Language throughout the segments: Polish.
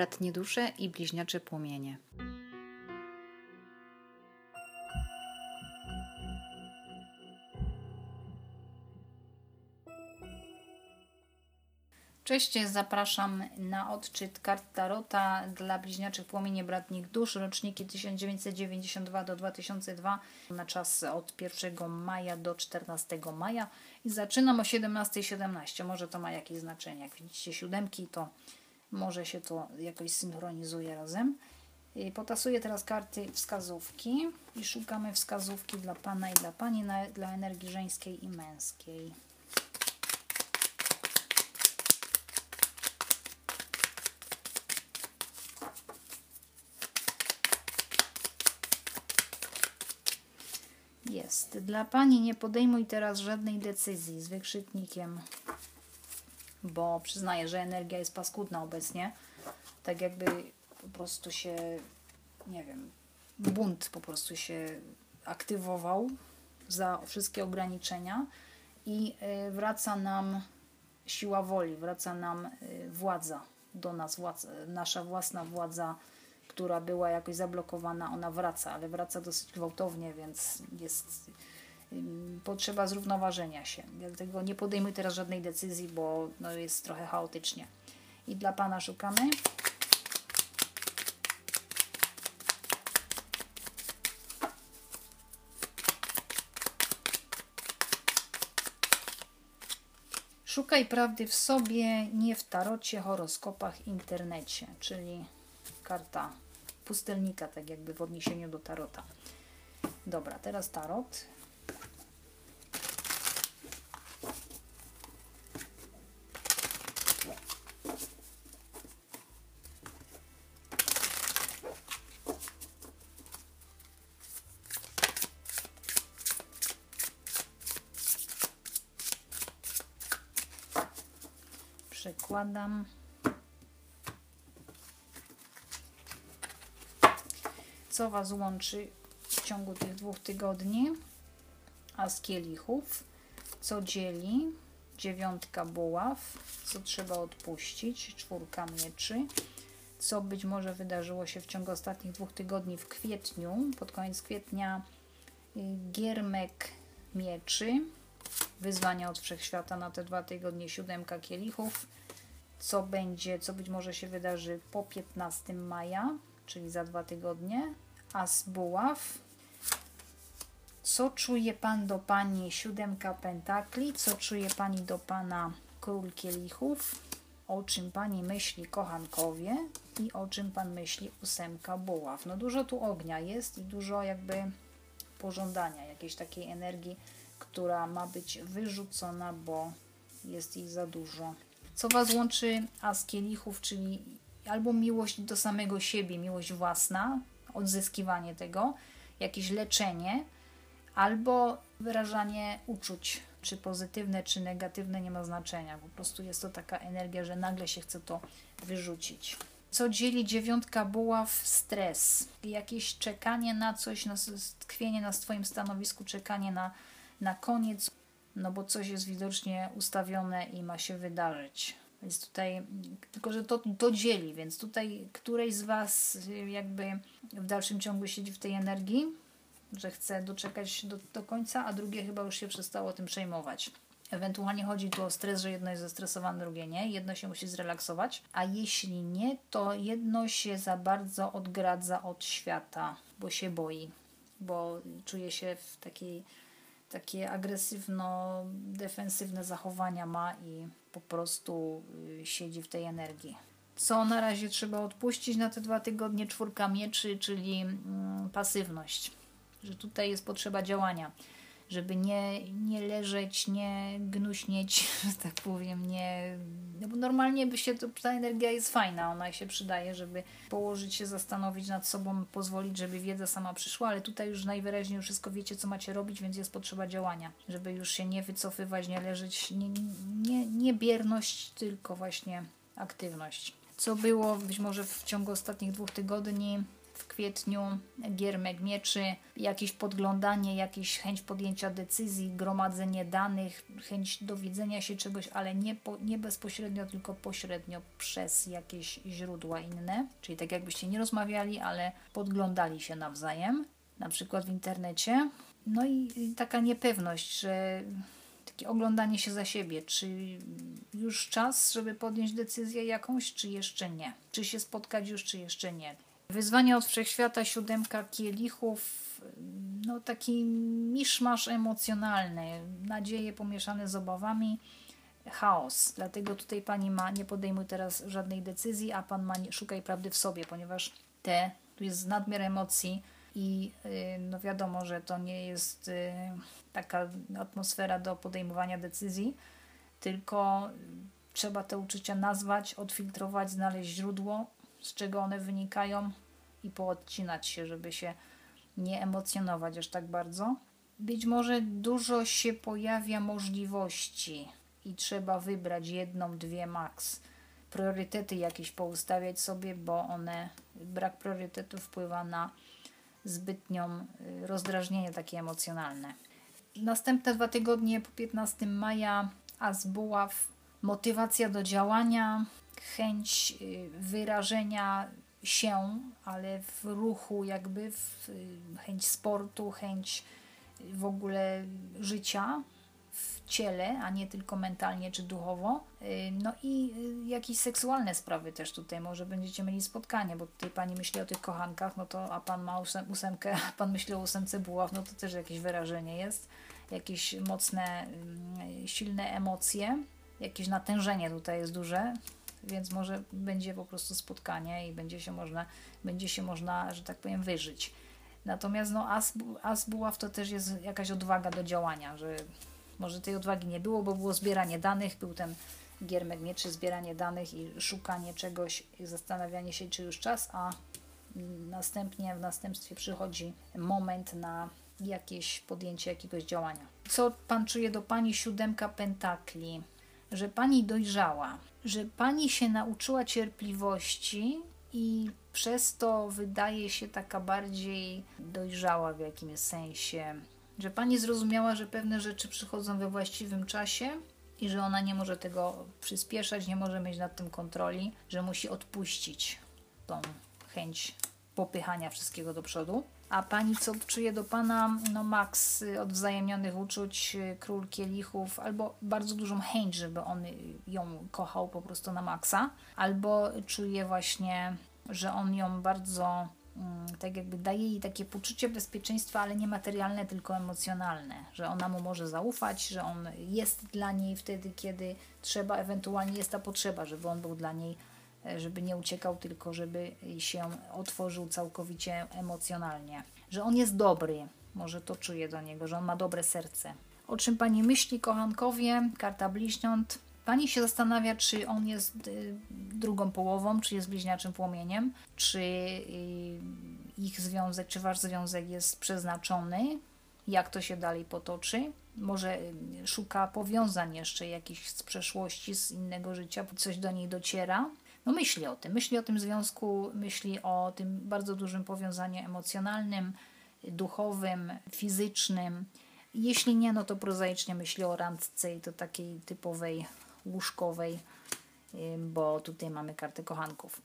bratnie dusze i bliźniacze płomienie. Cześć, zapraszam na odczyt kart Tarota dla bliźniaczych płomienie bratnich dusz, roczniki 1992 do 2002 na czas od 1 maja do 14 maja i zaczynam o 17.17. .17. Może to ma jakieś znaczenie. Jak widzicie siódemki, to może się to jakoś synchronizuje razem. Potasuję teraz karty wskazówki i szukamy wskazówki dla Pana i dla Pani na, dla energii żeńskiej i męskiej. Jest. Dla Pani nie podejmuj teraz żadnej decyzji z wykrzyknikiem, bo przyznaję, że energia jest paskudna obecnie. Tak jakby po prostu się, nie wiem, bunt po prostu się aktywował za wszystkie ograniczenia i y, wraca nam siła woli, wraca nam y, władza do nas, władza, nasza własna władza która była jakoś zablokowana, ona wraca, ale wraca dosyć gwałtownie, więc jest potrzeba zrównoważenia się. Dlatego nie podejmuj teraz żadnej decyzji, bo no, jest trochę chaotycznie. I dla Pana szukamy. Szukaj prawdy w sobie, nie w tarocie, horoskopach, internecie, czyli karta pustelnika, tak jakby w odniesieniu do tarota. Dobra, teraz tarot. Przekładam. co Was łączy w ciągu tych dwóch tygodni. A z kielichów, co dzieli, dziewiątka buław, co trzeba odpuścić, czwórka mieczy, co być może wydarzyło się w ciągu ostatnich dwóch tygodni w kwietniu, pod koniec kwietnia y, giermek mieczy, wyzwania od wszechświata na te dwa tygodnie, siódemka kielichów, co będzie, co być może się wydarzy po 15 maja, czyli za dwa tygodnie, as buław. Co czuje Pan do Pani siódemka pentakli? Co czuje Pani do Pana król kielichów? O czym Pani myśli kochankowie? I o czym Pan myśli ósemka buław? No dużo tu ognia jest i dużo jakby pożądania, jakiejś takiej energii, która ma być wyrzucona, bo jest ich za dużo. Co Was łączy a z kielichów, czyli albo miłość do samego siebie, miłość własna, odzyskiwanie tego, jakieś leczenie, albo wyrażanie uczuć, czy pozytywne, czy negatywne, nie ma znaczenia. Po prostu jest to taka energia, że nagle się chce to wyrzucić. Co dzieli dziewiątka buław? Stres. Jakieś czekanie na coś, na tkwienie na swoim stanowisku, czekanie na, na koniec, no bo coś jest widocznie ustawione i ma się wydarzyć. Więc tutaj, tylko że to, to dzieli, więc tutaj któreś z Was jakby w dalszym ciągu siedzi w tej energii, że chce doczekać do, do końca, a drugie chyba już się przestało tym przejmować. Ewentualnie chodzi tu o stres, że jedno jest zestresowane, drugie nie. Jedno się musi zrelaksować, a jeśli nie, to jedno się za bardzo odgradza od świata, bo się boi, bo czuje się w takiej takie agresywno-defensywne zachowania ma i po prostu y, siedzi w tej energii. Co na razie trzeba odpuścić na te dwa tygodnie? Czwórka mieczy, czyli mm, pasywność. Że tutaj jest potrzeba działania żeby nie, nie leżeć, nie gnuśnieć, że tak powiem, nie... No bo normalnie by się, ta energia jest fajna, ona się przydaje, żeby położyć się, zastanowić nad sobą, pozwolić, żeby wiedza sama przyszła, ale tutaj już najwyraźniej wszystko wiecie, co macie robić, więc jest potrzeba działania, żeby już się nie wycofywać, nie leżeć, nie, nie, nie bierność, tylko właśnie aktywność. Co było być może w ciągu ostatnich dwóch tygodni, w kwietniu, giermek mieczy, jakieś podglądanie, jakieś chęć podjęcia decyzji, gromadzenie danych, chęć dowiedzenia się czegoś, ale nie, po, nie bezpośrednio, tylko pośrednio przez jakieś źródła inne. Czyli tak jakbyście nie rozmawiali, ale podglądali się nawzajem, na przykład w internecie. No i, i taka niepewność, że takie oglądanie się za siebie, czy już czas, żeby podjąć decyzję jakąś, czy jeszcze nie? Czy się spotkać już, czy jeszcze nie? Wyzwanie od wszechświata, siódemka kielichów, no taki miszmasz emocjonalny, nadzieje pomieszane z obawami, chaos. Dlatego tutaj pani ma, nie podejmuj teraz żadnej decyzji, a pan ma, nie, szukaj prawdy w sobie, ponieważ te, tu jest nadmiar emocji i yy, no wiadomo, że to nie jest yy, taka atmosfera do podejmowania decyzji, tylko trzeba te uczucia nazwać, odfiltrować, znaleźć źródło, z czego one wynikają i poodcinać się, żeby się nie emocjonować aż tak bardzo. Być może dużo się pojawia możliwości i trzeba wybrać jedną, dwie max. Priorytety jakieś poustawiać sobie, bo one, brak priorytetu wpływa na zbytnią y, rozdrażnienie takie emocjonalne. Następne dwa tygodnie po 15 maja As Buław, motywacja do działania, chęć y, wyrażenia się, ale w ruchu, jakby w y, chęć sportu, chęć w ogóle życia w ciele, a nie tylko mentalnie czy duchowo. Y, no i jakieś seksualne sprawy też tutaj. Może będziecie mieli spotkanie, bo tutaj pani myśli o tych kochankach, no to a pan ma ósemkę, a pan myśli o ósemce buław, no to też jakieś wyrażenie jest. Jakieś mocne, silne emocje, jakieś natężenie tutaj jest duże, więc może będzie po prostu spotkanie i będzie się można, będzie się można, że tak powiem, wyżyć. Natomiast no, as, as buław to też jest jakaś odwaga do działania, że może tej odwagi nie było, bo było zbieranie danych, był ten giermek mieczy, zbieranie danych i szukanie czegoś i zastanawianie się, czy już czas, a następnie w następstwie przychodzi moment na jakieś podjęcie jakiegoś działania. Co Pan czuje do Pani siódemka pentakli? Że Pani dojrzała, że pani się nauczyła cierpliwości i przez to wydaje się taka bardziej dojrzała w jakimś sensie, że pani zrozumiała, że pewne rzeczy przychodzą we właściwym czasie i że ona nie może tego przyspieszać, nie może mieć nad tym kontroli, że musi odpuścić tą chęć popychania wszystkiego do przodu. A pani co czuje do pana? No maks odwzajemnionych uczuć, król kielichów, albo bardzo dużą chęć, żeby on ją kochał po prostu na maksa, albo czuje właśnie, że on ją bardzo mm, tak jakby daje jej takie poczucie bezpieczeństwa, ale nie materialne, tylko emocjonalne, że ona mu może zaufać, że on jest dla niej wtedy, kiedy trzeba, ewentualnie jest ta potrzeba, żeby on był dla niej żeby nie uciekał, tylko żeby się otworzył całkowicie emocjonalnie. Że on jest dobry, może to czuję do niego, że on ma dobre serce. O czym pani myśli, kochankowie? Karta bliźniąt. Pani się zastanawia, czy on jest y, drugą połową, czy jest bliźniaczym płomieniem, czy y, ich związek, czy wasz związek jest przeznaczony, jak to się dalej potoczy. Może y, szuka powiązań jeszcze jakichś z przeszłości, z innego życia, coś do niej dociera no myśli o tym, myśli o tym związku, myśli o tym bardzo dużym powiązaniu emocjonalnym, duchowym, fizycznym. Jeśli nie, no to prozaicznie myśli o randce i to takiej typowej łóżkowej, bo tutaj mamy kartę kochanków.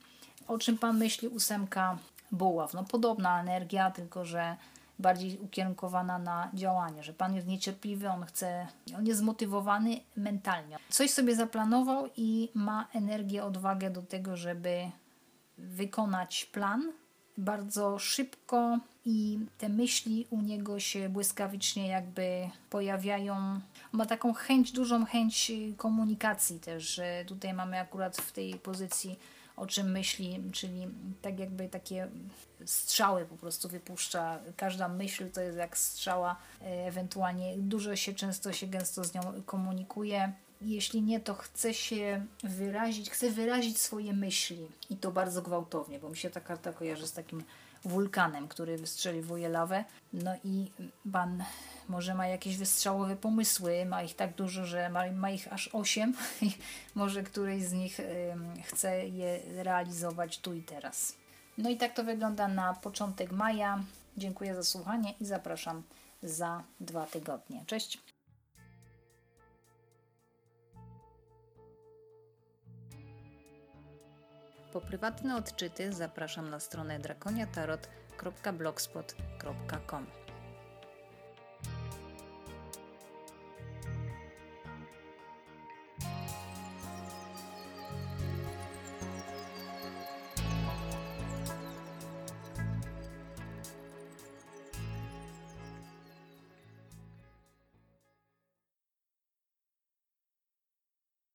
O czym Pan myśli? Ósemka buław. No podobna energia, tylko że bardziej ukierunkowana na działanie, że Pan jest niecierpliwy, on chce, on jest zmotywowany mentalnie. Coś sobie zaplanował i ma energię, odwagę do tego, żeby wykonać plan bardzo szybko i te myśli u niego się błyskawicznie jakby pojawiają. Ma taką chęć, dużą chęć komunikacji też, że tutaj mamy akurat w tej pozycji o czym myśli, czyli tak jakby takie strzały po prostu wypuszcza. Każda myśl to jest jak strzała, e, ewentualnie dużo się, często się gęsto z nią komunikuje. Jeśli nie, to chce się wyrazić, chce wyrazić swoje myśli i to bardzo gwałtownie, bo mi się ta karta kojarzy z takim wulkanem, który wystrzeliwuje lawę. No i pan może ma jakieś wystrzałowe pomysły, ma ich tak dużo, że ma, ma ich aż osiem i może któryś z nich chce je realizować tu i teraz. No i tak to wygląda na początek maja. Dziękuję za słuchanie i zapraszam za dwa tygodnie. Cześć! Po prywatne odczyty zapraszam na stronę drakoniatarot.blogspot.com.